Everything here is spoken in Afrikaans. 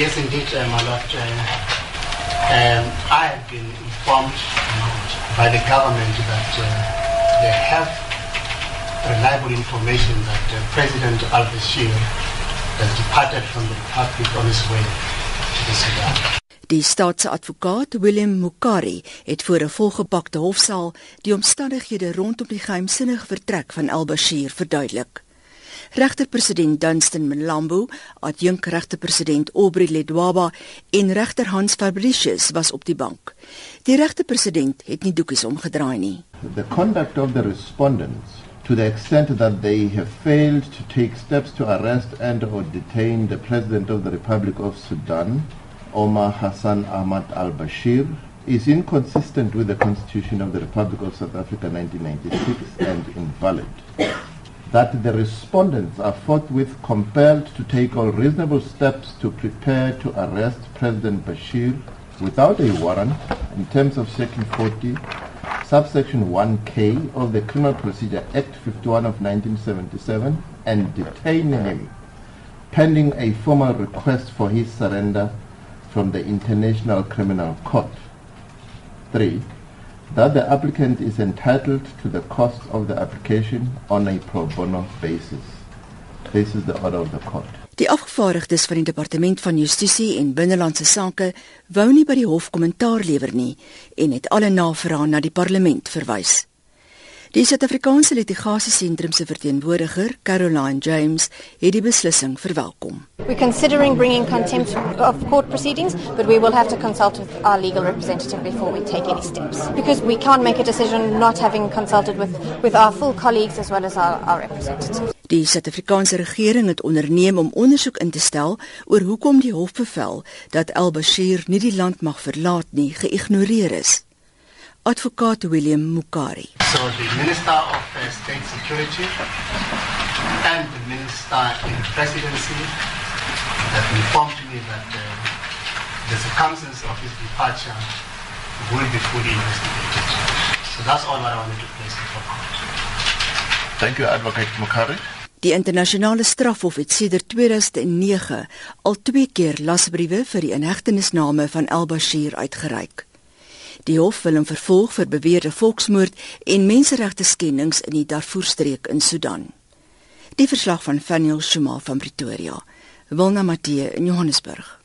Yes, indeed, uh, my lord. Uh, um, I have been informed by the government that uh, they have reliable information that uh, President al-Bashir has departed from the republic on his way to the Sudan. Die staatsadvokaat Willem Mukari het voor 'n volgepakte hofsaal die omstandighede rondom die geheimsinnige vertrek van al-Bashir verduidelik. Regter-president Dunstan Mlambo, adjunk-regter-president Aubrey Ledwaba en regter Hans Fabricius was op die bank. Die regter-president het nie doekies omgedraai nie. The conduct of the respondents to the extent that they have failed to take steps to arrest and or detain the president of the Republic of Sudan, Omar Hassan Ahmad al-Bashir, is inconsistent with the Constitution of the Republic of South Africa 1996 and invalid. That the respondents are forthwith compelled to take all reasonable steps to prepare to arrest President Bashir without a warrant in terms of Section 40, subsection 1K of the Criminal Procedure Act 51 of 1977 and detain him pending a formal request for his surrender from the International Criminal Court. 3 that the applicant is entitled to the cost of the application on a pro bono basis. This is the order of the court. Die afgevaardigdes van die departement van justisie en binnelandse sake wou nie by die hof kommentaar lewer nie en het alle navrae na die parlement verwys. Die Suid-Afrikaanse Litigasieentrum se verteenwoordiger, Caroline James, het die beslissing verwelkom. We're considering bringing contempt of court proceedings, but we will have to consult with our legal representative before we take any steps. Because we can't make a decision not having consulted with, with our full colleagues as well as our, our representatives. Die Suid-Afrikaanse regering het onderneem om ondersoek in te stel oor hoekom die hofbevel dat Al-Bashir nie die land mag verlaat nie geïgnoreer is advokaat William Mukari. So the Minister of uh, State Security and the Minister in the Presidency have informed me that uh, the circumstances of his departure will be fully investigated. So that's all what I wanted to place before court. Thank you, Advocate Mukari. Die internasionale strafhof het sedert 2009 al twee keer lasbriewe vir die inhegtenisname van El-Bashir uitgereik. Die hof wil hom vervolg vir beweerde volksmoord en menseregte skendings in die Darfur-streek in Sudan. Die verslag van Faniel Shuma van Pretoria. Wilna Matthee in Johannesburg.